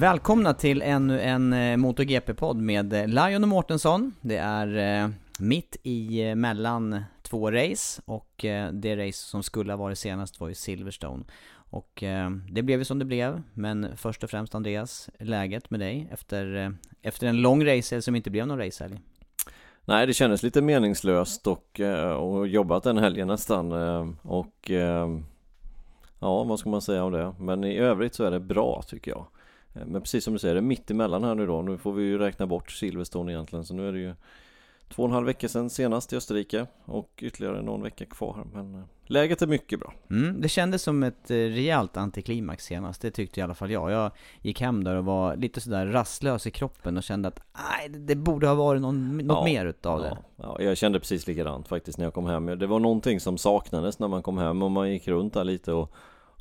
Välkomna till ännu en eh, MotoGP-podd med eh, Lion och Mårtensson. Det är eh, mitt i mellan två race och det race som skulle ha varit senast var ju Silverstone. Och det blev ju som det blev, men först och främst Andreas, läget med dig efter, efter en lång race som inte blev någon racehelg? Nej, det kändes lite meningslöst och, och jobbat den helgen nästan och ja, vad ska man säga om det? Men i övrigt så är det bra tycker jag. Men precis som du säger, det är mitt emellan här nu då. Nu får vi ju räkna bort Silverstone egentligen, så nu är det ju två och en halv vecka sedan senast i Österrike och ytterligare någon vecka kvar. Men eh, läget är mycket bra. Mm, det kändes som ett eh, rejält antiklimax senast, det tyckte i alla fall jag. Jag gick hem där och var lite sådär rastlös i kroppen och kände att nej, det- det borde ha varit någon, något Ja, mer utav det. Ja, ja, jag kände precis likadant faktiskt när jag kom hem. Det var någonting som saknades när man kom hem och man gick runt där lite och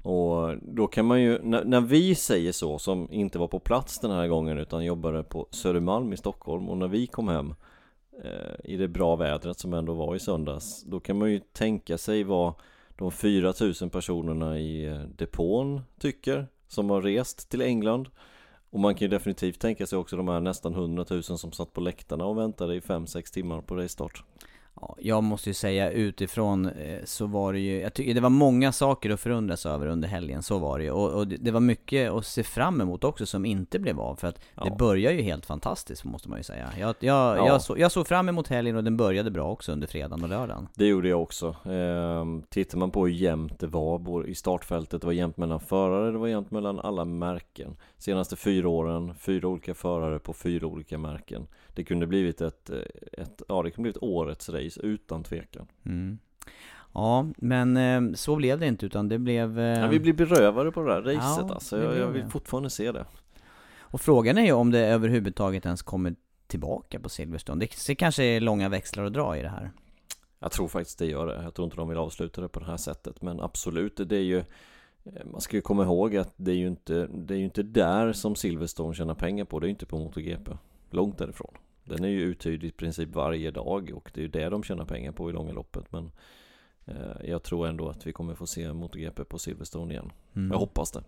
och då kan man ju, när, när vi säger så som inte var på plats den här gången utan jobbade på Södermalm i Stockholm och när vi kom hem eh, i det bra vädret som ändå var i söndags Då kan man ju tänka sig vad de 4000 personerna i eh, depån tycker som har rest till England och man kan ju definitivt tänka sig också de här nästan 100 000 som satt på läktarna och väntade i 5-6 timmar på restart jag måste ju säga utifrån eh, så var det ju, jag tycker det var många saker att förundras över under helgen, så var det ju. Och, och det, det var mycket att se fram emot också som inte blev av, för att Ja. det börjar ju helt fantastiskt måste man ju säga. Jag, jag, Ja. jag, så, jag såg fram emot helgen och den började bra också under fredagen och lördagen. Det gjorde jag också. Ehm, tittar man på hur jämnt det var i startfältet, det var jämnt mellan förare, det var jämnt mellan alla märken. Senaste fyra åren, fyra olika förare på fyra olika märken. Det kunde blivit ett, eh, ett ja det kunde blivit årets race utan tvekan. Mm. Ja, men eh, så blev det inte utan det blev... Eh, Ja, vi blir berövade på det här racet Ja, alltså. Jag, blev jag vill det. fortfarande se det. Och frågan är ju om det överhuvudtaget ens kommer tillbaka på Silverstone. Det, det kanske är långa växlar att dra i det här. Jag tror faktiskt det gör det. Jag tror inte de vill avsluta det på det här sättet. Men absolut, det är ju man ska ju komma ihåg att det är ju inte, det är ju inte där som Silverstone tjänar pengar på. Det är ju inte på MotoGP. Långt därifrån. Den är ju uthyrd i princip varje dag och det är ju det de tjänar pengar på i långa loppet. Men eh, jag tror ändå att vi kommer få se MotoGP på Silverstone igen. Mm. Jag hoppas det.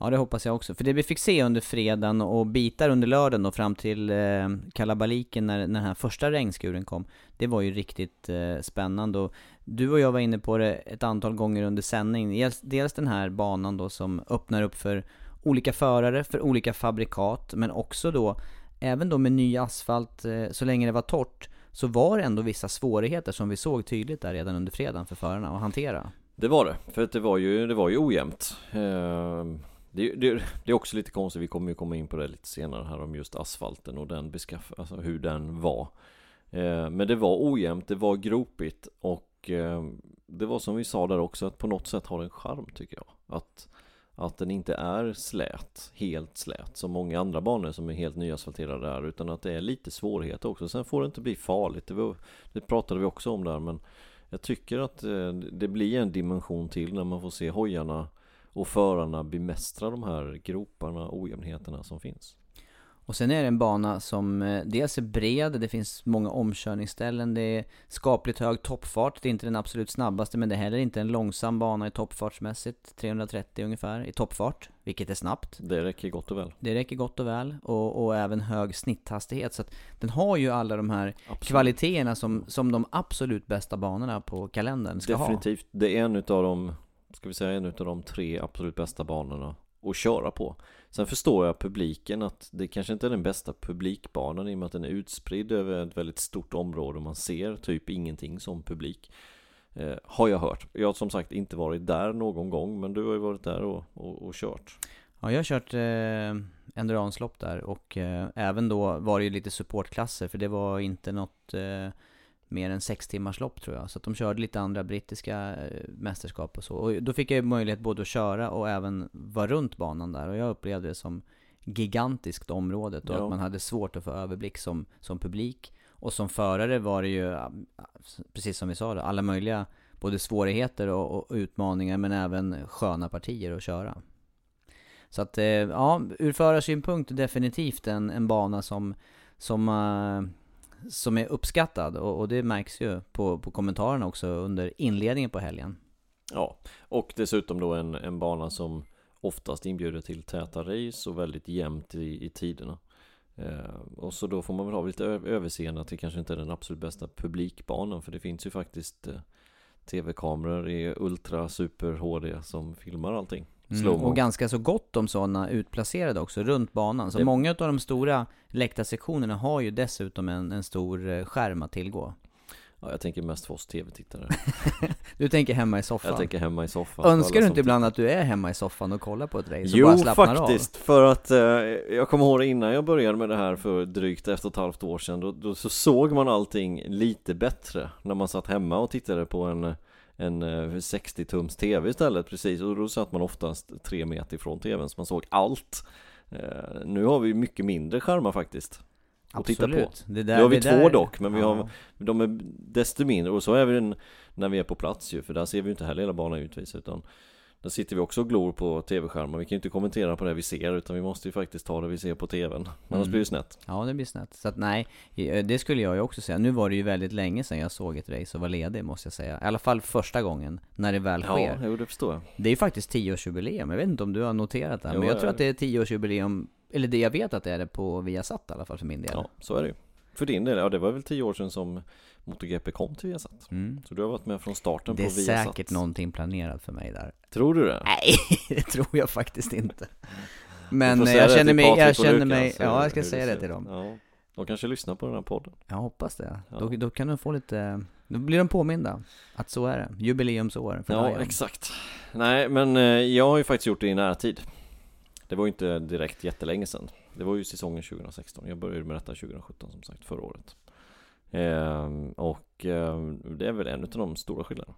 Ja det hoppas jag också, för det vi fick se under fredagen och bitar under lördagen och fram till eh, kalabaliken när, när den här första regnskuren kom Det var ju riktigt eh, spännande och du och jag var inne på det ett antal gånger under sändning dels, dels den här banan då som öppnar upp för olika förare, för olika fabrikat men också då Även då med ny asfalt, eh, så länge det var torrt Så var det ändå vissa svårigheter som vi såg tydligt där redan under fredagen för förarna att hantera Det var det, för att det var ju, det var ju ojämnt. Ehm, det, det, det är också lite konstigt, vi kommer ju komma in på det lite senare här om just asfalten och den beskaff, alltså hur den var. Ehm, men det var ojämnt, det var gropigt och ehm, det var som vi sa där också att på något sätt har det en charm tycker jag. Att, att den inte är slät, helt slät som många andra banor som är helt nyasfalterade är utan att det är lite svårigheter också. Sen får det inte bli farligt, det, var, det pratade vi också om där men jag tycker att eh, det blir en dimension till när man får se hojarna och förarna bemästra de här groparna och ojämnheterna som finns. Och sen är det en bana som eh, dels är bred, det finns många omkörningsställen, det är skapligt hög toppfart, det är inte den absolut snabbaste men det är heller inte en långsam bana i toppfartsmässigt, 330 ungefär i toppfart, vilket är snabbt. Det räcker gott och väl. Det räcker gott och väl, och, och även hög snitthastighet, så att den har ju alla de här Absolut. kvaliteterna som, som de absolut bästa banorna på kalendern ska ha. Definitivt. Det är en utav de, ska vi säga en utav de tre absolut bästa banorna att köra på. Sen förstår jag publiken att det kanske inte är den bästa publikbanan i och med att den är utspridd över ett väldigt stort område och man ser typ ingenting som publik. Eh, har jag hört. Jag har som sagt inte varit där någon gång men du har ju varit där och, och, och kört. Ja, jag har kört eh, enduranslopp där och eh, även då var det ju lite supportklasser för det var inte något eh, mer än sex timmars lopp tror jag. Så att de körde lite andra brittiska eh, mästerskap och så. Och då fick jag ju möjlighet både att köra och även vara runt banan där. Och jag upplevde det som gigantiskt området och Ja. att man hade svårt att få överblick som, som publik. Och som förare var det ju, precis som vi sa, då, alla möjliga både svårigheter och, och utmaningar men även sköna partier att köra. Så att, eh, ja, ur förarsynpunkt definitivt en, en bana som, som, eh, som är uppskattad och, och det märks ju på, på kommentarerna också under inledningen på helgen. Ja, och dessutom då en, en bana som oftast inbjuder till täta race och väldigt jämnt i, i tiderna. Eh, och så då får man väl ha lite överseende att det kanske inte är den absolut bästa publikbanan för det finns ju faktiskt eh, tv-kameror i Ultra Super HD som filmar allting. Mm, och ganska så gott om sådana utplacerade också runt banan. Så Det- många av de stora läktarsektionerna har ju dessutom en, en stor eh, skärm att tillgå. Ja, jag tänker mest för oss tv-tittare. Du tänker hemma i soffan. Jag tänker hemma i soffan. Önskar du inte ibland att du är hemma i soffan och kollar på ett race och Jo bara slappnar faktiskt, för att eh, jag kommer ihåg innan jag började med det här för drygt ett och ett halvt år sedan då, då så såg man allting lite bättre när man satt hemma och tittade på en en eh, 60-tums TV istället precis och då satt man oftast tre meter ifrån TVn så man såg allt eh, Nu har vi mycket mindre skärmar faktiskt att titta på. Absolut. Det där, Nu har vi det två där- dock men vi Ja. har De är desto mindre och så är vi den när vi är på plats ju för där ser vi inte heller hela banan givetvis utan Där sitter vi också och glor på tv-skärmar, vi kan ju inte kommentera på det vi ser utan vi måste ju faktiskt ta det vi ser på tvn Annars Mm. blir det snett Ja, det blir snett. Så att nej, eh, det skulle jag ju också säga. Nu var det ju väldigt länge sedan jag såg ett race och var ledig, måste jag säga. I alla fall första gången, när det väl Ja, sker. jo det förstår jag Det är ju faktiskt 10-årsjubileum, jag vet inte om du har noterat det, Jo, men jag tror att det är 10-årsjubileum, eller det jag vet att det är det på Viasat i alla fall för min del. Ja, så är det ju För din del, ja det var väl tio år sedan som MotoGP kom till Viasat Mm. Så du har varit med från starten Det är på Viasat säkert någonting planerat för mig där. Tror du det? Nej, det tror jag faktiskt inte. Men eh, jag det känner mig, jag känner mig, ja jag ska säga det till dem. Ja, de kanske lyssnar på den här podden Jag hoppas det. Ja. Då, då kan de få lite, då blir de påminda att så är det. Jubileumsår för Ja, exakt Nej, men eh, jag har ju faktiskt gjort det i närtid Det var ju inte direkt jättelänge sedan Det var ju säsongen 2016 Jag började med detta 2017 som sagt, förra året Och ehm, det är väl en av de stora skillnaderna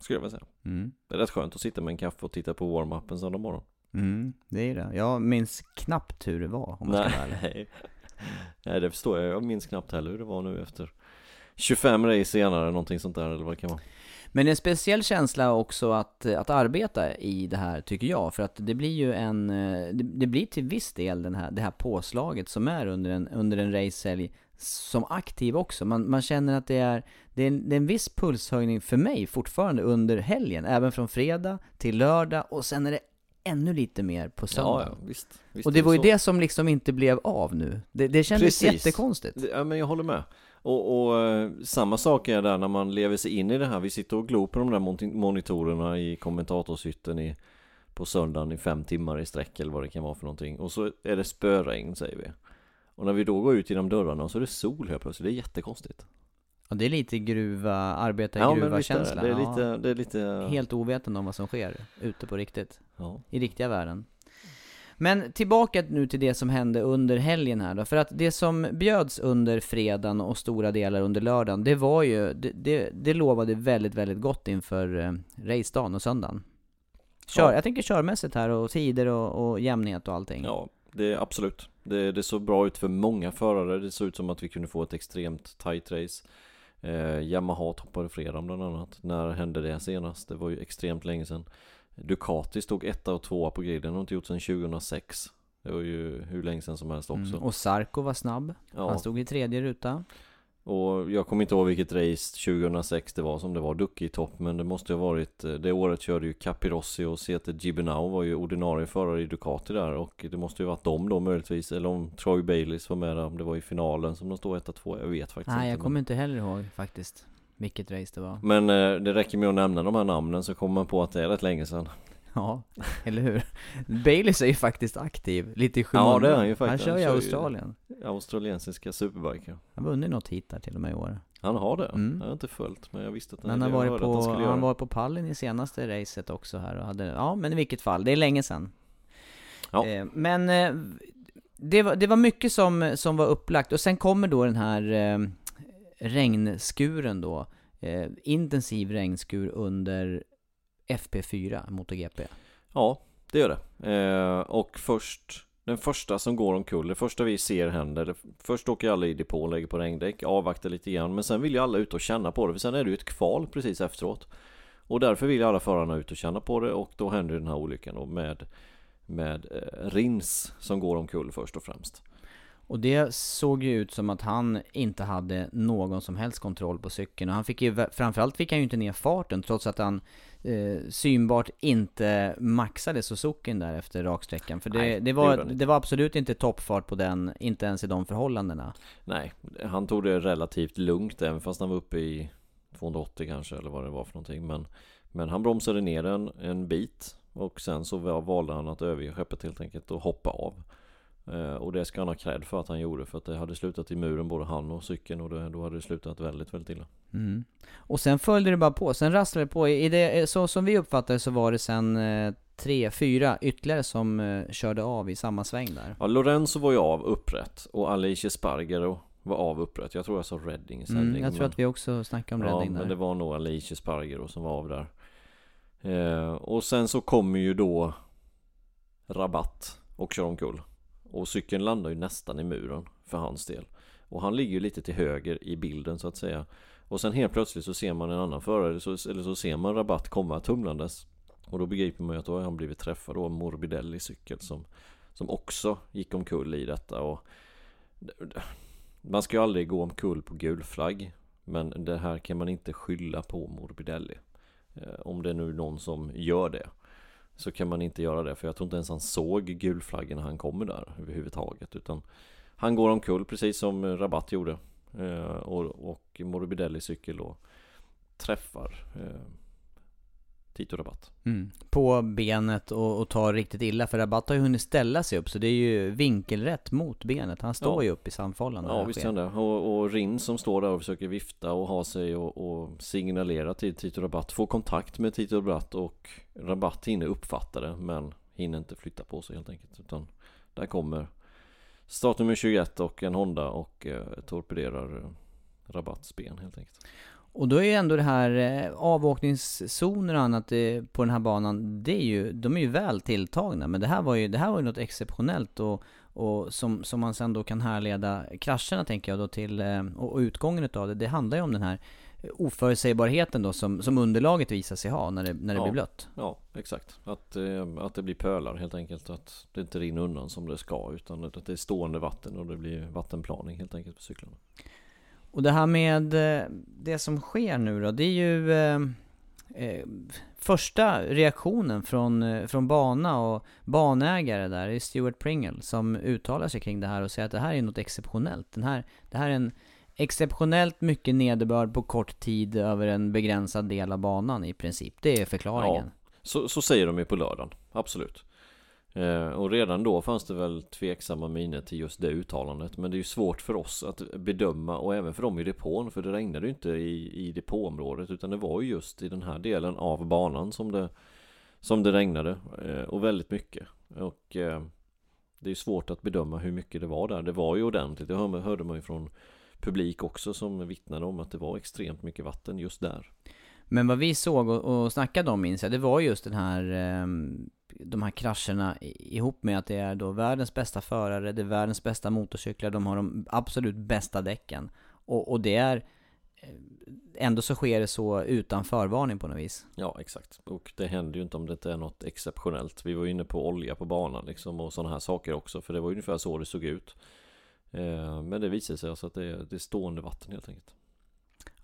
Skulle jag vilja säga Mm. Det är rätt skönt att sitta med en kaffe och titta på warm-upen söndag morgon Mm, det är det. Jag minns knappt hur det var om man ska vara ärlig. Nej. Nej, det förstår jag Jag minns knappt heller hur det var nu efter 25 race senare, någonting sånt där eller vad det kan vara Men en speciell känsla också att, att arbeta i det här tycker jag. För att det blir ju en, eh, det, det blir till viss del den här, det här påslaget som är under en, under en racehelg som aktiv också. Man, man känner att det är, det är, en, det är en viss pulshöjning för mig fortfarande under helgen. Även från fredag till lördag och sen är det ännu lite mer på söndag. Ja, ja, visst, visst och det var ju så. det som liksom inte blev av nu. Det, det kändes Precis. jättekonstigt. Ja men jag håller med och, och eh, samma sak är där när man lever sig in i det här Vi sitter och glor på de där monitorerna i kommentatorshytten i På söndagen i fem timmar i sträck eller vad det kan vara för någonting Och så är det spöregn säger vi Och när vi då går ut genom dörrarna så är det sol helt plötsligt Det är jättekonstigt Och det är lite gruva, arbeta i Ja men gruva visst är det, är Ja. lite, det är lite Helt ovetande om vad som sker ute på riktigt. ja. I riktiga världen. Men tillbaka nu till det som hände under helgen här då. För att det som bjöds under fredagen och stora delar under lördagen, det var ju, det, det, det lovade väldigt, väldigt gott inför eh, racedagen och söndagen. Kör, Ja. Jag tänker körmässigt här och tider och, och jämnhet och allting. Ja, det är absolut. Det, det såg bra ut för många förare. Det såg ut som att vi kunde få ett extremt tight race. Eh, Yamaha toppade fredagen bland annat. När hände det senast? Det var ju extremt länge sedan. Ducati stod etta och tvåa på griden. har inte gjort sedan 2006. Det var ju hur länge sedan som helst också. Mm. Och Sarko var snabb. ja. Han stod i tredje ruta. Och jag kommer inte ihåg vilket race 2006 det var som det var Ducke i topp Men det måste ju ha varit eh, Det året körde ju Capirossi och Sete Gibernau var ju ordinarie förare i Ducati där Och det måste ju varit dem då möjligtvis Eller om Troy Baileys var med där Om det var i finalen som de stod 1 2 Jag vet faktiskt Nej, inte jag kommer inte heller ihåg faktiskt vilket race det var. Men eh, det räcker med att nämna de här namnen så kommer man på att det är rätt länge sedan Ja, eller hur? Baileys är ju faktiskt aktiv, lite i Ja, det är skymundan. han ju faktiskt. Han kör ju Han Australien. Australiensiska superbiker Han har vunnit något hit där till och med i år. Han har det? Mm. Jag har inte följt men jag visste att han har jag varit att på, skulle han göra. var på pallen i senaste racet också här och hade, ja men i vilket fall, det är länge sedan. Ja. Eh, men eh, det, var, det var mycket som, som var upplagt och sen kommer då den här eh, regnskuren då. Eh, intensiv regnskur under FP4, MotoGP. Ja, det gör det. Eh, och först, den första som går omkull, det första vi ser händer, först åker alla i depå och lägger på regndäck, avvaktar lite grann, men sen vill ju alla ut och känna på det, för sen är det ju ett kval precis efteråt. Och därför vill ju alla förarna ut och känna på det och då händer den här olyckan då med, med eh, Rins som går omkull först och främst. Och det såg ju ut som att han inte hade någon som helst kontroll på cykeln. Och han fick ju, framförallt fick han ju inte ner farten trots att han eh, synbart inte maxade Suzukin där efter raksträckan. För det, Nej, det, det var, det, inte. var absolut inte toppfart på den, inte ens i de förhållandena. Nej, han tog det relativt lugnt även fast han var uppe i 280 kanske eller vad det var för någonting. Men, men han bromsade ner en, en bit och sen så va- valde han att överge skeppet helt enkelt och hoppa av. Eh, och det ska han ha cred för att han gjorde för att det hade slutat i muren både han och cykeln och det, då hade det slutat väldigt, väldigt illa. Mm. Och sen följde det bara på, sen rasslade det på. I det, så som vi uppfattade så var det sen eh, tre, fyra ytterligare som eh, körde av i samma sväng där. Ja, Lorenzo var ju av upprätt och Alice Spargaro var av upprätt. Jag tror jag sa Redding i sändning. Mm, jag tror men- att vi också snackade om Ja, Redding där. men det var nog Alicia Spargaro som var av där. Eh, och sen så kommer ju då Rabatt och kör omkull. Och cykeln landar ju nästan i muren för hans del. Och han ligger ju lite till höger i bilden så att säga. Och sen helt plötsligt så ser man en annan förare, så, eller så ser man Rabatt komma tumlandes. Och då begriper man ju att då har han blivit träffad av Morbidelli cykel som, som också gick omkull i detta. Och man ska ju aldrig gå omkull på gul flagg. Men det här kan man inte skylla på Morbidelli. Eh, om det är nu någon som gör det. Så kan man inte göra det. För jag tror inte ens han såg gulflaggen när han kommer där överhuvudtaget. Utan han går omkull precis som Rabatt gjorde. Eh, och, och Morbidelli cykel då träffar eh, Tito Rabatt. Mm. På benet och, och tar riktigt illa, för Rabatt har ju hunnit ställa sig upp så det är ju vinkelrätt mot benet. Han står Ja. ju upp i samfållan. när Ja visst är det. Och, och Rin som står där och försöker vifta och ha sig och, och signalera till Tito Rabatt Får kontakt med Tito Rabatt och Rabatt hinner uppfatta det men hinner inte flytta på sig helt enkelt utan Där kommer startnummer 21 och en Honda och eh, torpederar eh, Rabatts ben helt enkelt Och då är ju ändå det här eh, avåkningszoner och annat eh, på den här banan, det är ju, de är ju väl tilltagna. Men det här var ju, det här var ju något exceptionellt och, och som, som man sen då kan härleda krascherna tänker jag då till, eh, och, och utgången utav det. Det handlar ju om den här oförutsägbarheten då som, som underlaget visar sig ha när det, när det Ja. blir blött. Ja exakt Att, att det blir pölar helt enkelt Att det inte rinner undan som det ska utan att det är stående vatten och det blir vattenplaning helt enkelt på cyklarna och det här med eh, det som sker nu då, det är ju eh, eh första reaktionen från, eh, från bana och banägare där, det är Stuart Pringle som uttalar sig kring det här och säger att det här är något exceptionellt. Den här, det här är en exceptionellt mycket nederbörd på kort tid över en begränsad del av banan i princip. Det är förklaringen. Så, så säger de ju på lördagen, absolut. Eh, och redan då fanns det väl tveksamma miner till just det uttalandet. Men det är ju svårt för oss att bedöma och även för dem i depån. För det regnade ju inte i, i depåområdet utan det var ju just i den här delen av banan som det, som det regnade. Eh, och väldigt mycket. Och eh, det är ju svårt att bedöma hur mycket det var där. Det var ju ordentligt. Det hörde, hörde man ju från publik också som vittnade om att det var extremt mycket vatten just där. Men vad vi såg och, och snackade om minns jag, det var just den här, ehm, de här krascherna ihop med att det är då världens bästa förare, det är världens bästa motorcyklar, de har de absolut bästa däcken. Och, och det är, eh, ändå så sker det så utan förvarning på något vis. Ja, exakt. Och det händer ju inte om det inte är något exceptionellt. Vi var ju inne på olja på banan liksom och sådana här saker också. För det var ungefär så det såg ut. Eh, men det visade sig alltså att det är, det är stående vatten helt enkelt.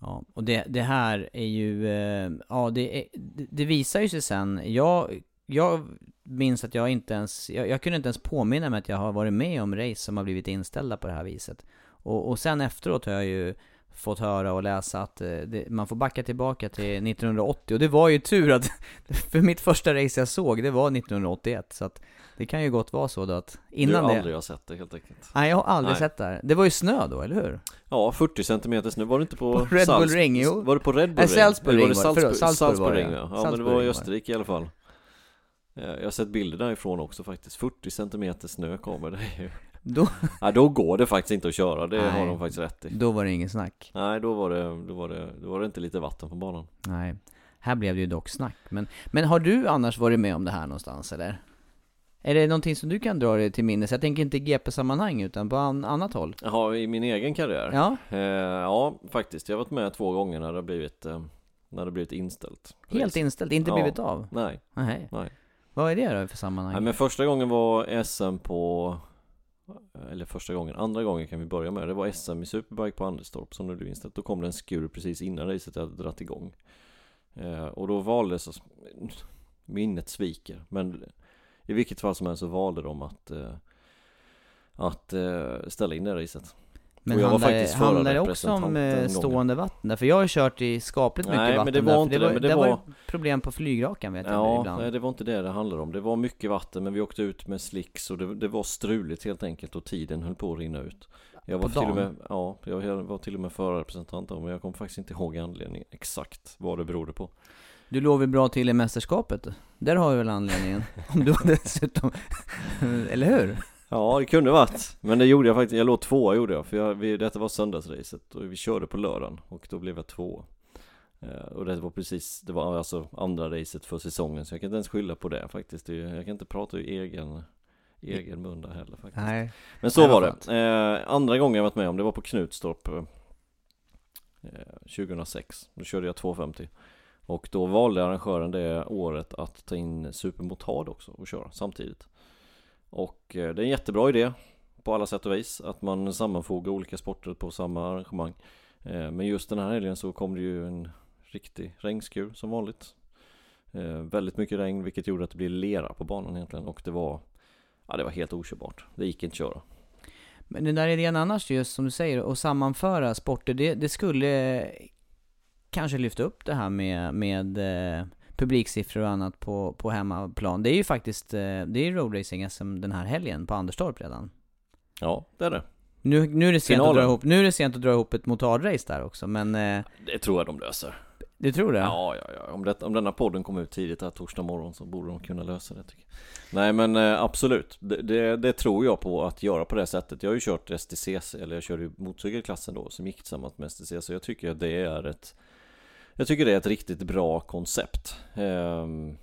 Ja, och det, det här är ju, eh, ja det, det visar ju sig sen, jag, jag minns att jag inte ens, jag, jag kunde inte ens påminna mig att jag har varit med om race som har blivit inställda på det här viset. Och, och sen efteråt har jag ju fått höra och läsa att eh, det, man får backa tillbaka till 1980 och det var ju tur att, för mitt första race jag såg, det var 1981 så att det kan ju gott vara så då att innan du det aldrig har sett det helt enkelt. Nej jag har aldrig Nej. sett det här. Det var ju snö då, eller hur? Ja, 40 cm snö. Var det inte på, På Red Bull Ring, jo. Var det på Red Bull Nej, Ring? Salzburg Eller Ring var det. Salzburg, Salzburg det, Salzburg Ring, ja. ja. Men det Salzburg var i det. Österrike i alla fall. Eh, Jag har sett bilder därifrån också faktiskt. 40 cm snö kommer det ju. Då, Ja, då går det faktiskt inte att köra. Det har Nej. de faktiskt rätt i. då var det ingen snack. Nej, då var det, då var det, då var det inte lite vatten på banan. Nej, här blev det ju dock snack. Men, men har du annars varit med om det här någonstans eller? Är det någonting som du kan dra dig till minnes? Jag tänker inte i GP-sammanhang utan på an, annat håll. Jaha, i min egen karriär? Ja, Eh, ja, faktiskt. Jag har varit med två gånger när det har blivit, eh, när det har blivit inställt. helt inställt, inte Ja. blivit av? Nej, Nej. nej. Vad är det då för sammanhang? nej. Men första gången var SM på, eller första gången, andra gången kan vi börja med. Det var SM i Superbike på Anderstorp som det blev inställt. Då kom det en skur precis innan racet hade dragit igång. Eh, och då valde så, minnet sviker, men i vilket fall som helst så valde de att, eh, att eh, ställa in det racet men och jag var handlar, faktiskt handlar det också om eh, stående vatten där? För jag har ju kört i skapligt mycket Nej, men vatten det var där, inte det, men det där var- det problem på flygrakan vet jag Ja, ibland. nej, det var inte det det handlade om. Det var mycket vatten men vi åkte ut med slicks och det, det var struligt helt enkelt och tiden höll på att rinna ut. Jag var På till och dagen? med, ja, jag var till och med förarrepresentant då, men jag kommer faktiskt inte ihåg anledningen exakt vad det berodde på. Du låg väl bra till i mästerskapet? Där har vi väl anledningen? Om du dessutom... Eller hur? Ja, det kunde varit. Men det gjorde jag faktiskt. Jag låg tvåa gjorde jag. För jag, vi, detta var söndagsracet och vi körde på lördagen och då blev jag tvåa. Eh, och det var precis, det var alltså andra racet för säsongen så jag kan inte ens skylla på det faktiskt. Det, jag kan inte prata ur egen, egen mun där heller faktiskt. Nej. Men så Nej, var det. Eh, andra gången jag varit med om det var på Knutstorp eh, 2006. Då körde jag 250. Och då valde arrangören det året att ta in Supermotard också och köra samtidigt. Och eh, det är en jättebra idé på alla sätt och vis att man sammanfogar olika sporter på samma arrangemang. Eh, men just den här helgen så kom det ju en riktig regnskur som vanligt. Eh, väldigt mycket regn vilket gjorde att det blev lera på banan egentligen och det var Ja det var helt okörbart. Det gick inte att köra. Men den där idén annars just som du säger, att sammanföra sporter, det, det skulle kanske lyfta upp det här med, med eh, publiksiffror och annat på, på hemmaplan. Det är ju faktiskt, eh, det är ju roadracing SM den här helgen på Anderstorp redan. Ja, det är det. Nu, nu, är det sent att dra ihop, nu är det sent att dra ihop ett motardrace där också, men eh, Det tror jag de löser. du tror det? Ja, ja, ja. Om, det, om denna podden kommer ut tidigt här torsdag morgon så borde de kunna lösa det tycker jag. Nej men eh, absolut. Det, det, det tror jag på att göra på det sättet. Jag har ju kört STCC, eller jag körde ju motorcykelklassen då som gick tillsammans med STCC. Så jag tycker att det är ett Jag tycker det är ett riktigt bra koncept. Ehm,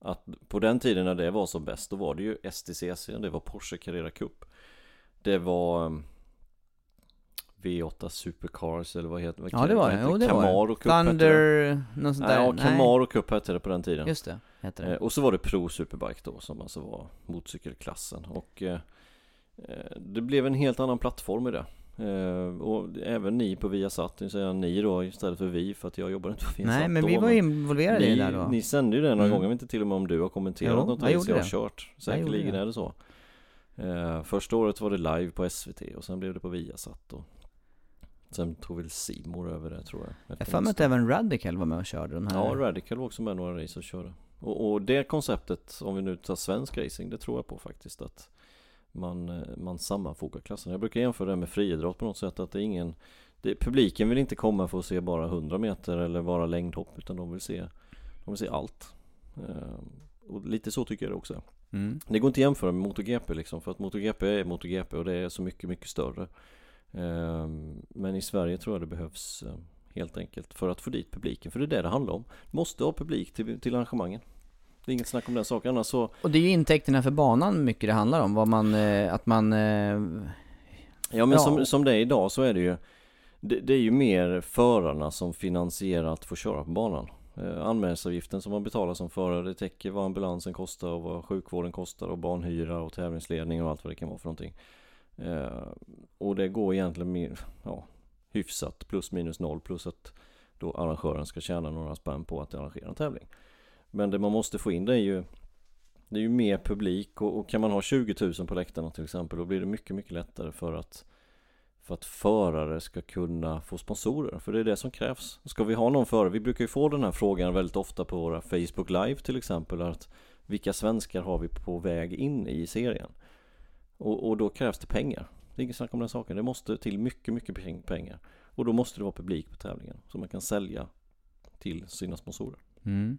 att på den tiden när det var som bäst, då var det ju STCC, det var Porsche Carrera Cup. Det var ehm, V8 Supercars eller vad heter Ja det var det, jo det Camaro det. Cup hette det. Thunder, något sånt där? Ja, Camaro Cup hette det på den tiden. Just det, heter det. Eh, och så var det Pro Superbike då som alltså var motorcykelklassen och eh, eh, det blev en helt annan plattform i det. Eh, och även ni på Viasat, det vill säga ni då istället för vi för att jag jobbar inte på Viasat Nej men då, vi var involverade i ni, det där då. ni sände ju det några Mm. gånger, jag vet inte till och med om du har kommenterat Jo, något jag race jag har kört. Jag Säkerligen är det så. Eh, första året var det live på SVT och sen blev det på Viasat och Sen tog väl Simor över det tror jag. Jag för mig att även Radical var med och körde den här. Ja, Radical var också med några race och körde. Och, och det konceptet, om vi nu tar svensk racing, det tror jag på faktiskt att man, eh, man sammanfogar klasserna. Jag brukar jämföra det med friidrott på något sätt, att det är ingen det, Publiken vill inte komma för att se bara 100 meter eller bara längdhopp, utan de vill se, de vill se allt. Eh, och lite så tycker jag det också är. Mm. Det går inte att jämföra med MotoGP liksom, för att MotoGP är MotoGP och det är så mycket, mycket större. Ehm, Men i Sverige tror jag det behövs, eh, Helt enkelt för att få dit publiken, för det är det det handlar om. Måste ha publik till, till arrangemangen. Det är inget snack om den saken, annars så... Och det är ju intäkterna för banan mycket det handlar om, vad man, eh, att man... Eh, Ja men Ja. Som, som det är idag så är det ju det, det är ju mer förarna som finansierar att få köra på banan. Eh, anmälningsavgiften som man betalar som förare, det täcker vad ambulansen kostar och vad sjukvården kostar och banhyra och tävlingsledning och allt vad det kan vara för någonting. Eh, och det går egentligen mer, ja, hyfsat plus minus noll plus att då arrangören ska tjäna några spänn på att arrangera en tävling. Men det man måste få in det är ju det är ju mer publik och, och kan man ha 20 000 på läktarna till exempel då blir det mycket, mycket lättare för att för att förare ska kunna få sponsorer, för det är det som krävs. Ska vi ha någon förare, vi brukar ju få den här frågan väldigt ofta på våra Facebook live till exempel, att vilka svenskar har vi på väg in i serien? Och, och då krävs det pengar. Det är inget snack om den saken, det måste till mycket, mycket pengar. Och då måste det vara publik på tävlingen, så man kan sälja till sina sponsorer. mm.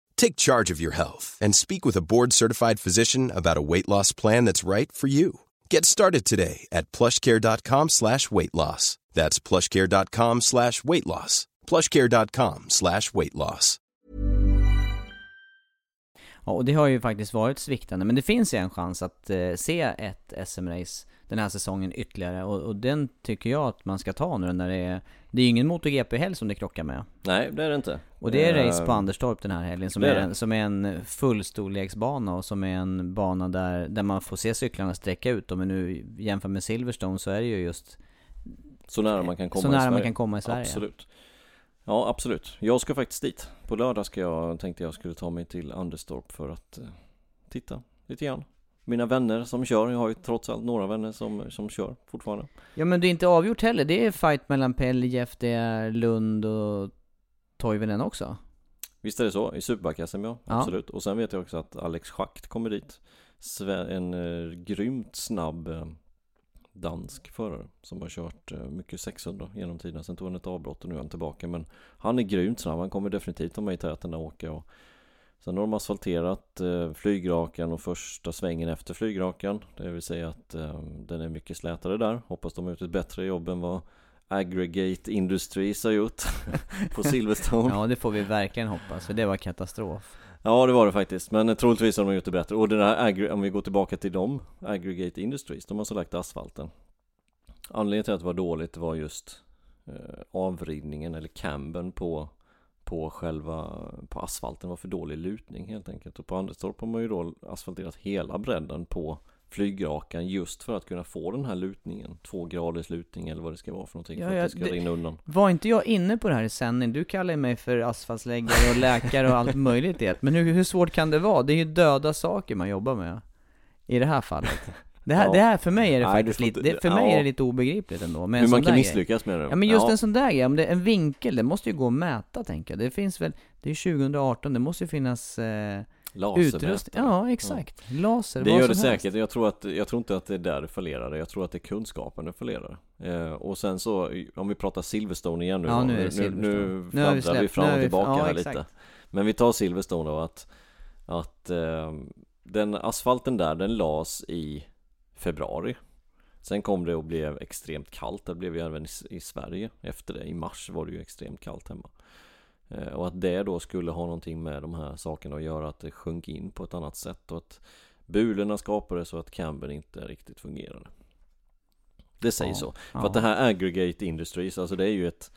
Take charge of your health and speak with a board-certified physician about a weight loss plan that's right for you. Get started today at plushcare.com slash weight loss. That's plushcare.com slash weight loss. plushcare.com slash weight loss. Ja, och det har ju faktiskt varit sviktande, men det finns ju en chans att eh, se ett SM-race den här säsongen ytterligare, och, och den tycker jag att man ska ta nu när det är Det är ju ingen MotoGP-helg som det krockar med Nej, det är det inte. Och det är race på Anderstorp den här helgen som är en, som är en fullstorleksbana och som är en bana där, där man får se cyklarna sträcka ut. Om vi nu jämför med Silverstone så är det ju just Så nära man kan komma så i nära Sverige. man kan komma i Sverige. Absolut. Ja, absolut. Jag ska faktiskt dit. På lördag ska jag, tänkte jag skulle ta mig till Anderstorp för att eh, titta lite grann. Mina vänner som kör, jag har ju trots allt några vänner som, som kör fortfarande. Ja men det är inte avgjort heller, det är fight mellan Peljeff, det är Lund och Toivonen också. Visst är det så? I Superbike-SM ja, Ja. absolut. Och sen vet jag också att Alex Schacht kommer dit. En eh, grymt snabb eh, dansk förare som har kört eh, mycket 600 genom tiden. Sen tog han ett avbrott och nu är han tillbaka. Men han är grymt snabb, han kommer definitivt ha med i täten och åka. Och sen har de asfalterat eh, flygrakan och första svängen efter flygrakan. Det vill säga att eh, den är mycket slätare där. Hoppas de har gjort ett bättre jobb än vad Aggregate Industries har gjort på Silverstone. Ja det får vi verkligen hoppas, för det var katastrof. Ja det var det faktiskt, men troligtvis har de gjort det bättre. Och den här, om vi går tillbaka till dem, Aggregate Industries, de har så lagt asfalten. Anledningen till att det var dåligt var just eh, avridningen eller cambern på, på själva, på asfalten var för dålig lutning helt enkelt. Och på Anderstorp har man ju då asfalterat hela bredden på flygrakan just för att kunna få den här lutningen. Två graders lutning eller vad det ska vara för någonting Ja, för ja, att det ska det- rinna undan. Var inte jag inne på det här i sändning? Du kallar mig för asfaltsläggare och läkare och allt möjligt. Men hur, hur svårt kan det vara? Det är ju döda saker man jobbar med. I det här fallet. Det här, Ja. det här för mig är det Nej, faktiskt lite, inte- det, för mig ja. är det lite obegripligt ändå. Med en Hur man kan grej. misslyckas med det. Ja men just en sån där grej, om det är en vinkel, det måste ju gå att mäta tänker jag. Det finns väl, det är 2018, det måste ju finnas eh, Lasermätare. Ja exakt, laser, Det gör det säkert, jag tror, att, jag tror inte att det är där det fallerar Jag tror att det är kunskapen det fallerar eh, Och sen så, om vi pratar Silverstone igen nu Ja, nu nu, nu Nu har vi fladdrar vi släppt- fram och tillbaka ja, här exakt. lite Men vi tar Silverstone då att Att eh, den asfalten där, den las i februari Sen kom det och blev extremt kallt, det blev ju även i, Sverige efter det, i mars var det ju extremt kallt hemma. Eh, och att det då skulle ha någonting med de här sakerna att göra, att det sjönk in på ett annat sätt och att bulorna skapade så att cambern inte riktigt fungerade. Det sägs Ja, så. ja. För att det här Aggregate Industries, alltså det är ju ett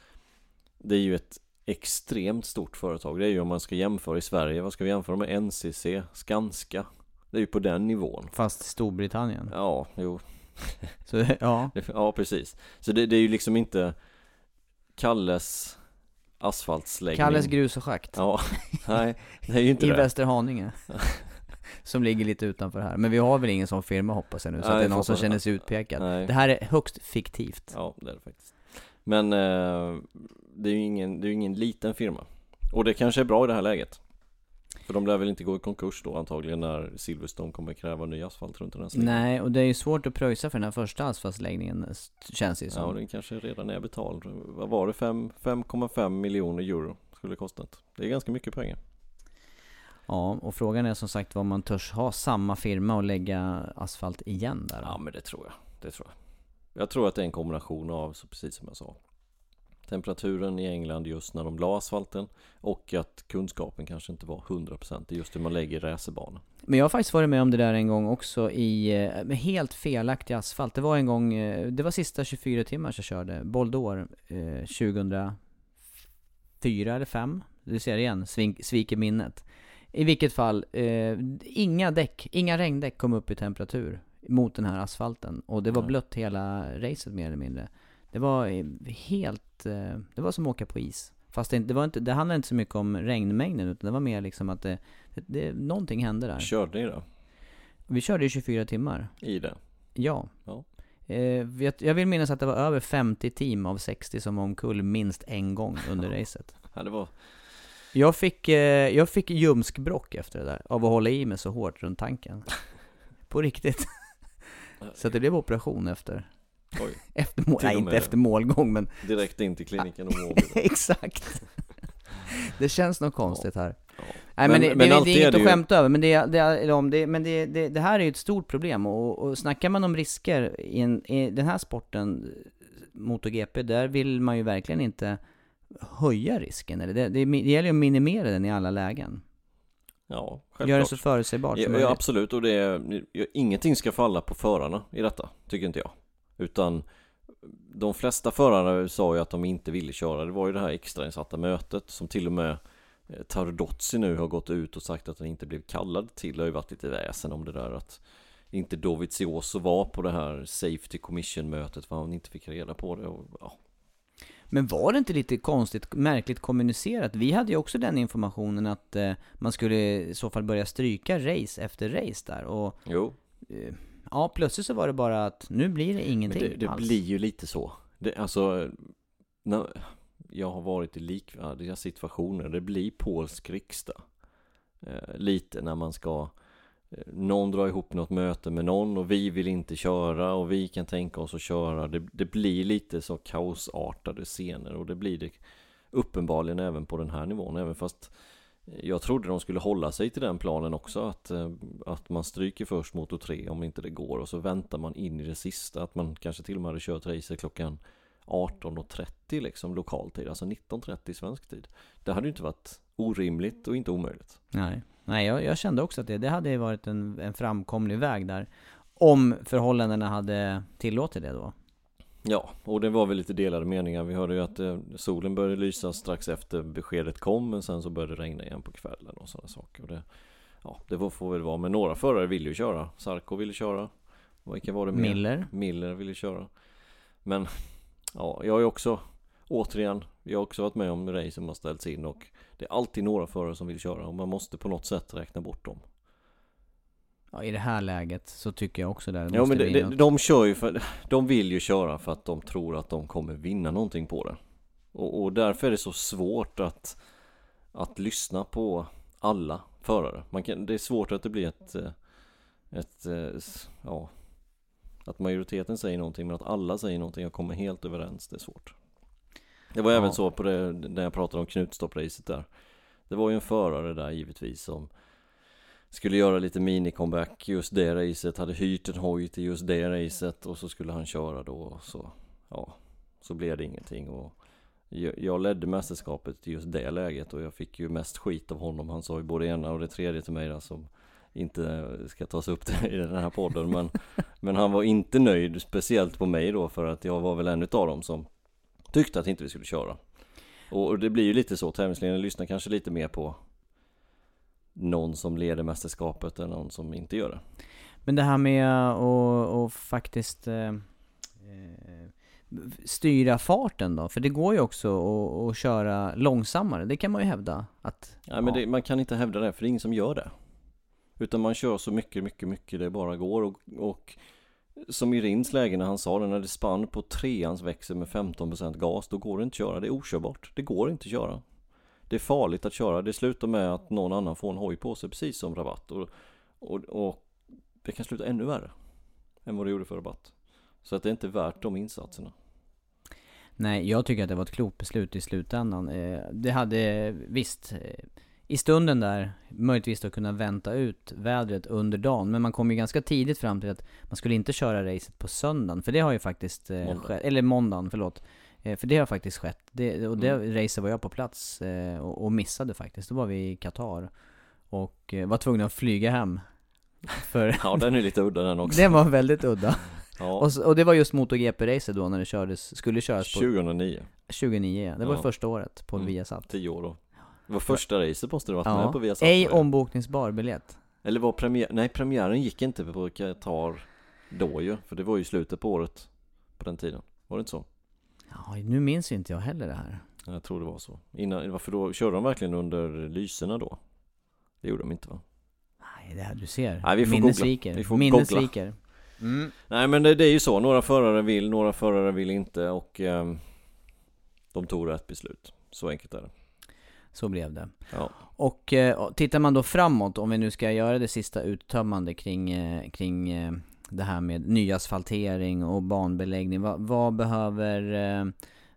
Det är ju ett extremt stort företag. Det är ju om man ska jämföra i Sverige, vad ska vi jämföra med? NCC, Skanska. Det är ju på den nivån. Fast Storbritannien. Ja, jo. Så, ja. Ja, precis. Så det, det är ju liksom inte Kalles asfaltsläggning. Kalles grus och schakt. Ja, nej, det är ju inte I det. Västerhaninge. som ligger lite utanför här. Men vi har väl ingen sån firma hoppas jag nu, så Nej, att det är någon som känner sig utpekad. Nej. Det här är högst fiktivt. Ja, det är det faktiskt. Men eh, det är ju ingen, det är ingen liten firma. Och det kanske är bra i det här läget. För de lär väl inte gå i konkurs då antagligen när Silverstone kommer kräva ny asfalt runt den här sträckan. Nej, och det är ju svårt att pröjsa för den här första asfaltsläggningen, känns det ju Ja, som. den kanske redan är betald. Vad var det? Fem- 5,5 miljoner euro skulle det kostat. Det är ganska mycket pengar. Ja, och frågan är som sagt vad man törs ha samma firma och lägga asfalt igen där. Ja men det tror jag, det tror jag Jag tror att det är en kombination av, så precis som jag sa Temperaturen i England just när de la asfalten Och att kunskapen kanske inte var 100% i just hur man lägger racerbanor Men jag har faktiskt varit med om det där en gång också i, eh, med helt felaktig asfalt. Det var en gång, eh, det var sista 24 timmar jag körde, Boldor, eh, 2004 eller 5 Du ser igen, svink, sviker minnet. I vilket fall, eh, inga däck, inga regndäck kom upp i temperatur mot den här asfalten. Och det var blött hela racet mer eller mindre. Det var eh, helt, eh, det var som att åka på is. Fast det, det var inte, det handlade inte så mycket om regnmängden utan det var mer liksom att det, det, det någonting hände där. Körde ni det? Vi körde ju 24 timmar. I det? Ja. Ja. Eh, jag, jag vill minnas att det var över 50 team av 60 som var omkull minst en gång under racet. Ja det var Jag fick, eh, jag fick ljumskbråck efter det där, av att hålla i mig så hårt runt tanken. På riktigt. Så det blev operation efter, Oj, efter mål, nej inte efter målgång men direkt in till kliniken och då. exakt. Det känns nog konstigt här. Ja. Nej men, Men- det, men det, det är inget att ju- skämta över, men, det, det, men det, det, här är ju ett stort problem och, och snackar man om risker i, en, i den här sporten, MotoGP, där vill man ju verkligen inte höja risken, eller det, det, det gäller ju att minimera den i alla lägen. Ja, Gör det självklart så förutsägbart som Ja, möjligt. ja absolut, och det är, ingenting ska falla på förarna i detta, tycker inte jag. Utan de flesta förare sa ju att de inte ville köra. Det var ju det här extrainsatta mötet som till och med eh, Tardozzi nu har gått ut och sagt att han inte blev kallad till. Det har ju varit lite väsen om det där att inte Dovizioso var på det här Safety Commission mötet för han inte fick reda på det. Och, ja. Men var det inte lite konstigt, märkligt kommunicerat? Vi hade ju också den informationen att eh, man skulle i så fall börja stryka race efter race där och Jo, eh, Ja, plötsligt så var det bara att nu blir det men ingenting det, det alls. blir ju lite så. Det, alltså, när jag har varit i likvärdiga situationer. Det blir polsk riksdag. Eh, lite när man ska eh, någon drar ihop något möte med någon och vi vill inte köra och vi kan tänka oss att köra. Det, det blir lite så kaosartade scener och det blir det uppenbarligen även på den här nivån. Även fast jag trodde de skulle hålla sig till den planen också att, eh, att man stryker först motor 3 om inte det går och så väntar man in i det sista att man kanske till och med hade kört racet klockan 18.30 liksom lokal tid, alltså 19.30 svensk tid. Det hade ju inte varit orimligt och inte omöjligt. Nej, Nej jag, jag kände också att det, det hade varit en, en framkomlig väg där. Om förhållandena hade tillåtit det då. Ja, och det var väl lite delade meningar. Vi hörde ju att eh, solen började lysa strax efter beskedet kom, men sen så började det regna igen på kvällen och sådana saker. Och det, ja, det får väl vara, men några förare ville ju köra. Sarko ville köra. Vilka var det mer? Miller. Miller ville köra. Men, ja, jag har ju också, återigen, jag har också varit med om race som har ställts in och det är alltid några förare som vill köra och man måste på något sätt räkna bort dem. Ja, i det här läget så tycker jag också det Ja men det, något. de kör ju för, de vill ju köra för att de tror att de kommer vinna någonting på det. Och, och därför är det så svårt att, att lyssna på alla förare. Man kan, det är svårt att det blir ett, eh, ett, eh, ja, att majoriteten säger någonting men att alla säger någonting och kommer helt överens, det är svårt. Det var Ja. även så på det, när jag pratade om Knutstorp-racet där. Det var ju en förare där givetvis som skulle göra lite mini-comeback just det racet, hade hyrt en hoj till just det racet och så skulle han köra då och så, ja, så blev det ingenting och jag, ledde mästerskapet i just det läget och jag fick ju mest skit av honom. Han sa ju både ena och det tredje till mig där som inte ska tas upp i den här podden men, men han var inte nöjd, speciellt på mig då för att jag var väl en utav dem som tyckte att inte vi skulle köra. Och, det blir ju lite så, tävlingsledningen lyssnar kanske lite mer på någon som leder mästerskapet än någon som inte gör det. Men det här med att och faktiskt eh, eh, styra farten då? För det går ju också att, köra långsammare, det kan man ju hävda att Nej men det, man kan inte hävda det, för det är ingen som gör det. Utan man kör så mycket, mycket, mycket det bara går och, och som i Rins läge när han sa det, när det spann på treans växel med 15% gas, då går det inte att köra. Det är okörbart. Det går inte att köra. Det är farligt att köra. Det slutar med att någon annan får en hoj på sig, precis som Rabatt. Och, och, och det kan sluta ännu värre än vad det gjorde för Rabatt. Så att det är inte värt de insatserna. Nej, jag tycker att det var ett klokt beslut i slutändan. Eh, det hade, visst, eh, i stunden där, möjligtvis att kunna vänta ut vädret under dagen. Men man kom ju ganska tidigt fram till att man skulle inte köra racet på söndagen. För det har ju faktiskt eh, Måndag. eller måndagen, förlåt. Eh, för det har faktiskt skett. Det, och det Mm. var jag på plats eh, och, och missade faktiskt. Då var vi i Qatar. Och eh, var tvungna att flyga hem. För Ja, den är lite udda den också. det var väldigt udda. Ja, Och, och det var just MotoGP-racet då när det kördes, skulle köras på 2009, 29 ja. Det var Ja. första året på Mm. Viasat. 10 år då. Det var första racet måste det varit med Ja, på Viasat. ej ombokningsbar biljett. Eller var premiär, nej premiären gick inte på Qatar då ju, för det var ju slutet på året på den tiden. Var det inte så? Ja, nu minns ju inte jag heller det här. Jag tror det var så. Innan, varför då? Körde de verkligen under lyserna då? Det gjorde de inte va? Nej, det här du ser. Nej, vi får Minne googla. sviker. Vi får Minne googla. sviker. Mm. Nej men det, det är ju så, några förare vill, några förare vill inte och ehm, de tog rätt beslut. Så enkelt är det. Så blev det. Ja. Och eh, tittar man då framåt, om vi nu ska göra det sista uttömmande kring, eh, kring eh, det här med nyasfaltering och banbeläggning. Va, vad behöver eh,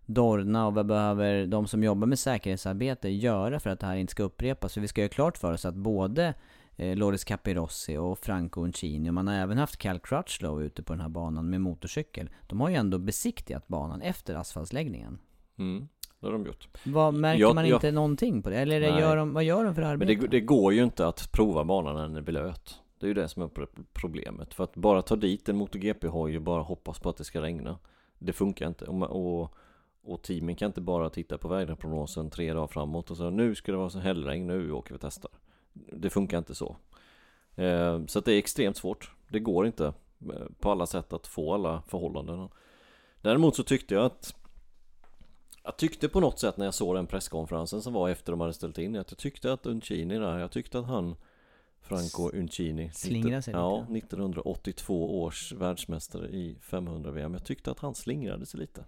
Dorna och vad behöver de som jobbar med säkerhetsarbete göra för att det här inte ska upprepas? För vi ska göra klart för oss att både eh, Loris Capirossi och Franco Uncini, och man har även haft Cal Crutchlow ute på den här banan med motorcykel. De har ju ändå besiktigat banan efter asfaltsläggningen. Mm, det har de gjort. Vad, märker Jag- man jag- inte någonting på det? Eller Nej. gör de, vad gör de för Men arbete? det, det går ju inte att prova banan när den är blöt. Det är ju det som är problemet. För att bara ta dit en MotoGP-hoj och bara hoppas på att det ska regna. Det funkar inte. Och, och, och teamen kan inte bara titta på väderprognosen tre dagar framåt och säga nu ska det vara så hällregn, nu åker vi och testar. Det funkar inte så. Eh, så att det är extremt svårt. Det går inte eh, på alla sätt att få alla förhållanden. Däremot så tyckte jag att jag tyckte på något sätt när jag såg den presskonferensen som var efter de hade ställt in att jag tyckte att Uncini där, jag tyckte att han Franco Uncini Slingrade sig Ja, lite. 1982 års världsmästare i 500 VM Jag tyckte att han slingrade sig lite.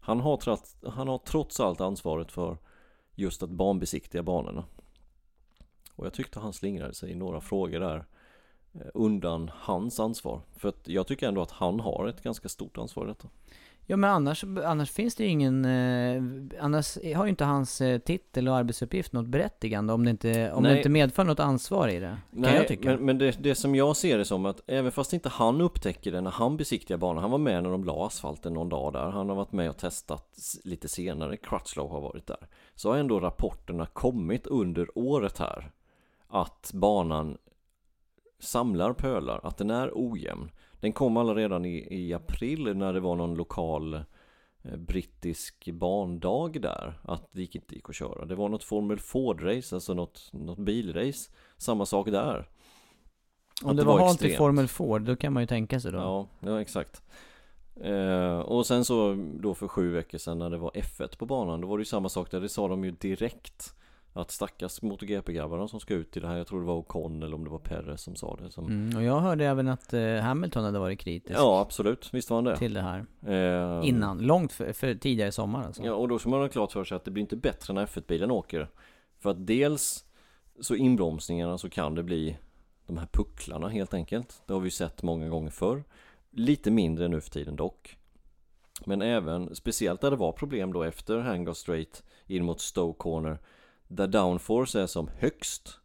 Han har, trots, han har trots allt ansvaret för just att banbesiktiga banorna. Och jag tyckte han slingrade sig i några frågor där eh, Undan hans ansvar. För att jag tycker ändå att han har ett ganska stort ansvar i detta Ja men annars, annars finns det ju ingen, eh, annars har ju inte hans eh, titel och arbetsuppgift något berättigande om det inte, om det inte medför något ansvar i det. Kan Nej, jag tycka. men, men det, det som jag ser det som att även fast inte han upptäcker det när han besiktigar banan Han var med när de la asfalten någon dag där Han har varit med och testat lite senare Crutchlow har varit där Så har ändå rapporterna kommit under året här Att banan samlar pölar, att den är ojämn Den kom alla redan i, i april när det var någon lokal eh, brittisk bandag där Att det gick inte gick att köra. Det var något Formel Ford-race, alltså något, något bilrace. Samma sak där. Om att det var var halt i. Formel Ford, då kan man ju tänka sig då. Ja, ja exakt. Eh, Och sen så då för sju veckor sedan när det var F1 på banan Då var det ju samma sak där, det sa de ju direkt Att stackars MotoGP-grabbarna som ska ut i det här Jag tror det var Ocon eller om det var Perez som sa det som, Mm, och jag hörde även att eh, Hamilton hade varit kritisk Ja absolut, visst var han det till det här. Eh, Innan, långt för, för tidigare i sommar alltså. Ja, och då ska man ha klart för sig att det blir inte bättre när F1-bilen åker. För att dels så inbromsningarna så kan det bli de här pucklarna helt enkelt. Det har vi sett många gånger förr. Lite mindre nu för tiden dock. Men även, speciellt där det var problem då efter Hangar Straight in mot Stowe Corner. Där downforce är som högst.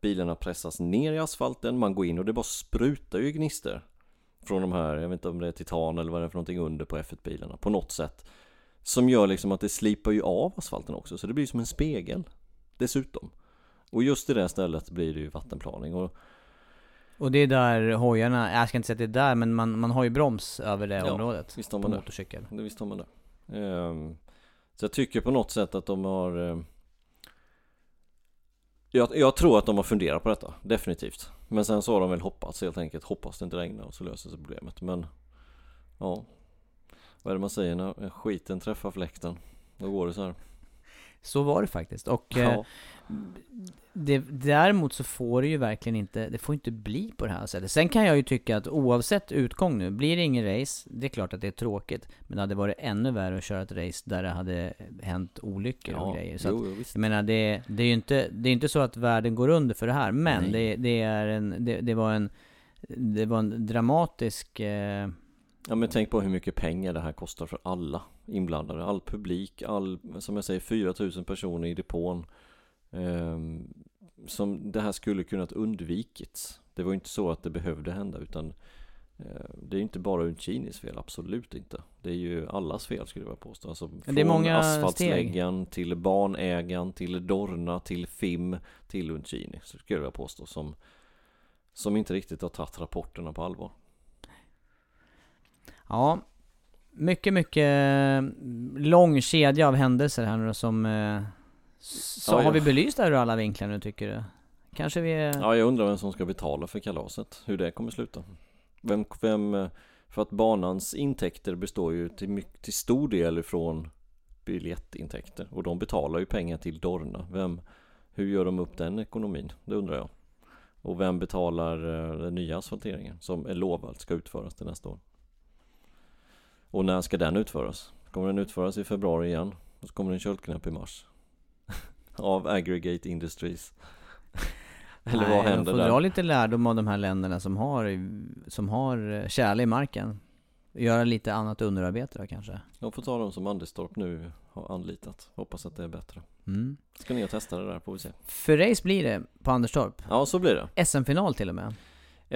Bilarna pressas ner i asfalten, man går in och det bara sprutar ju gnister Från de här, jag vet inte om det är titan eller vad det är för någonting under på F1-bilarna på något sätt Som gör liksom att det slipar ju av asfalten också, så det blir som en spegel Dessutom Och just i det stället blir det ju vattenplaning och Och det är där hojarna, jag ska inte säga att det är där, men man, man har ju broms över det Ja, området visst har på man det. motorcykel. Det visste man det. Ehm, så jag tycker på något sätt att de har ehm, jag, jag tror att de har funderat på detta, definitivt. Men sen så har de väl hoppats helt enkelt, hoppas det inte regnar och så löser sig problemet. Men ja, vad är det man säger när skiten träffar fläkten? Då går det så här. Så var det faktiskt. Och eh, Ja, det, däremot så får det ju verkligen inte, det får inte bli på det här sättet. Sen kan jag ju tycka att oavsett utgång nu, blir det ingen race, det är klart att det är tråkigt. Men det hade varit ännu värre att köra ett race där det hade hänt olyckor och ja grejer. Så att, jo, jo, visst. jag menar, det, det är ju inte, det är inte så att världen går under för det här, men det, det är en, det, det var en, det var en dramatisk eh, Ja men tänk på hur mycket pengar det här kostar för alla inblandade, all publik, all, som jag säger 4000 personer i depån. Ehm, Som det här skulle kunnat undvikits. Det var ju inte så att det behövde hända utan eh, Det är ju inte bara Uncinis fel, absolut inte. Det är ju allas fel skulle jag vilja påstå. Alltså, Men det är många asfaltsläggan till banägaren, till Dorna, till FIM, till Uncini skulle jag vilja påstå som Som inte riktigt har tagit rapporterna på allvar Ja, mycket, mycket lång kedja av händelser här nu då som... eh, Så Ja, har vi belyst det här ur alla vinklar nu tycker du? Kanske vi... Ja, jag undrar vem som ska betala för kalaset, hur det kommer sluta. Vem, vem, eh, för att banans intäkter består ju till, mycket, till stor del ifrån biljettintäkter och de betalar ju pengar till Dorna. Vem, hur gör de upp den ekonomin? Det undrar jag. Och vem betalar eh, den nya asfalteringen som är lovad ska utföras till nästa år? Och när ska den utföras? Kommer den utföras i februari igen? Och så kommer den köldknäpp i mars? Av Aggregate Industries Eller Nej, vad de händer får där? dra lite lärdom av de här länderna som har, som har eh, tjäle i marken. Göra lite annat underarbete då kanske. De får ta dem som Anderstorp nu har anlitat. Hoppas att det är bättre. Mm. Ska ner och testa det där får vi se. För race blir det på Anderstorp. Ja, så blir det. SM-final till och med.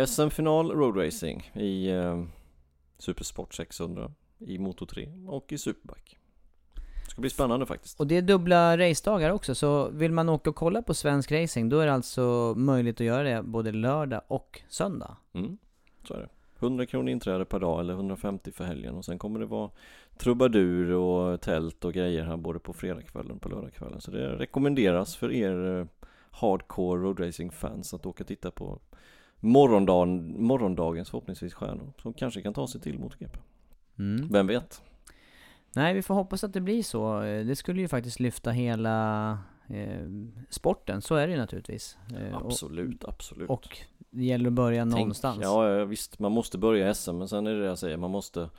SM-final roadracing i eh, Supersport 600 i Moto 3 och i Superbike. Det ska bli spännande faktiskt. Och det är dubbla racedagar också, så vill man åka och kolla på svensk racing, då är det alltså möjligt att göra det både lördag och söndag. Mm, så är det. 100 kronor inträde per dag eller 150 för helgen och sen kommer det vara trubadur och tält och grejer här både på fredagskvällen och på lördagskvällen. Så det rekommenderas för er eh, hardcore roadracing-fans att åka och titta på morgondagen, morgondagens förhoppningsvis stjärnor som kanske kan ta sig till MotoGP. Mm. Vem vet? Nej, vi får hoppas att det blir så. Eh, Det skulle ju faktiskt lyfta hela eh, sporten, så är det ju naturligtvis. Eh, och- Absolut, absolut. Och det gäller att börja Tänk- någonstans. Ja, ja, visst, man måste börja SM men sen är det det jag säger, man måste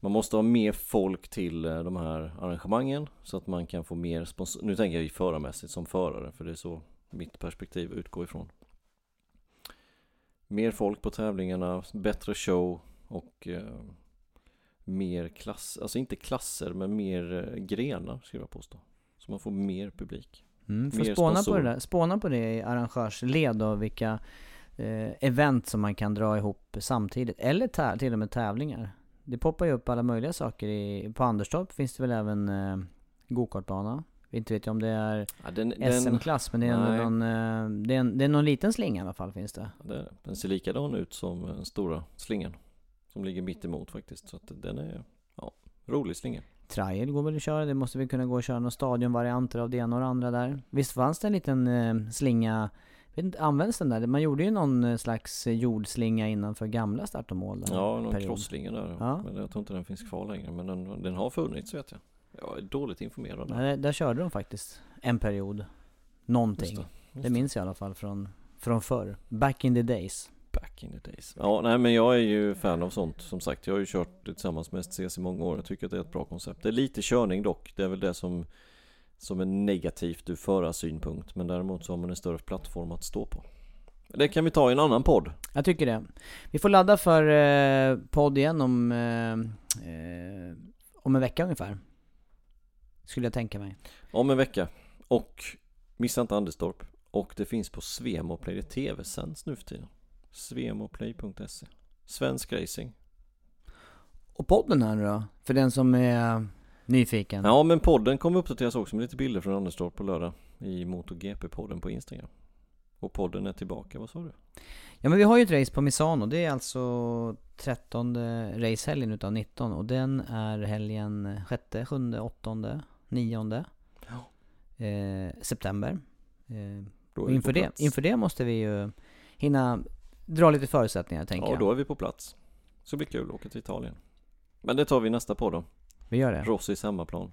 Man måste ha mer folk till eh, de här arrangemangen så att man kan få mer sponsor Nu tänker jag ju förarmässigt som förare för det är så mitt perspektiv utgår ifrån Mer folk på tävlingarna, bättre show och eh, mer klass, alltså inte klasser men mer eh, grenar skulle jag påstå Så man får mer publik Mm, får Mer spåna på, det där, spåna på det i arrangörsled då, vilka eh, event som man kan dra ihop samtidigt. Eller till och med tävlingar. Det poppar ju upp alla möjliga saker. I, på Anderstorp finns det väl även eh, gokartbana. Inte vet jag om det är ja, SM-klass, men det är, någon, eh, det, är en, det är någon liten slinga i alla fall finns det. Det, den ser likadan ut som den stora slingan Som ligger mitt emot faktiskt Så att den är, ja, rolig slinga Trial går väl att köra, det måste väl kunna gå att köra några stadionvarianter av det ena och det andra där. Visst fanns det en liten eh, slinga, vet inte, används den där? Man gjorde ju någon eh, slags jordslinga innanför gamla start och mål där, Ja, någon period. crossslinga där Ja. Men jag tror inte den finns kvar längre Men den, den har funnits vet jag Jag är dåligt informerad där. Nej, där, körde de faktiskt en period. Någonting. Just Det, just minns jag i alla fall från, från förr. Back in the days. Back in the days. Ja, nej men jag är ju fan av sånt. Som sagt, jag har ju kört tillsammans med STCC i många år. Jag tycker att det är ett bra koncept. Det är lite körning dock. Det är väl det som Som är negativt ur förarsynpunkt. Men däremot så har man en större plattform att stå på. Det kan vi ta i en annan podd. Jag tycker det. Vi får ladda för eh, podd igen om, eh, eh, om en vecka ungefär. Skulle jag tänka mig. Om en vecka. Och missa inte Anderstorp. Och det finns på Svemoplay, det är tv-sänds nu för tiden. Svemoplay.se Svensk racing. Och podden här nu då? För den som är nyfiken? Ja men podden kommer uppdateras också med lite bilder från Anderstorp på lördag i MotoGP-podden på Instagram. Och podden är tillbaka, vad sa du? Ja men vi har ju ett race på Misano, det är alltså 13 racehelgen utav 19 och den är helgen 6, 7, 8, 9 eh, september. Eh, och inför det, inför det måste vi ju hinna dra lite förutsättningar tänker Ja, jag. då är vi på plats. Så blir kul att åka till Italien. Men det tar vi nästa på då. Vi gör det. Rossis hemmaplan.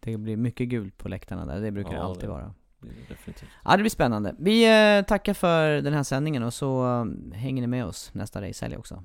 Det blir mycket gult på läktarna där, det brukar Ja, det alltid det- vara. Blir det definitivt. Ja det blir spännande. Vi eh, tackar för den här sändningen och så eh, hänger ni med oss nästa racehelg också.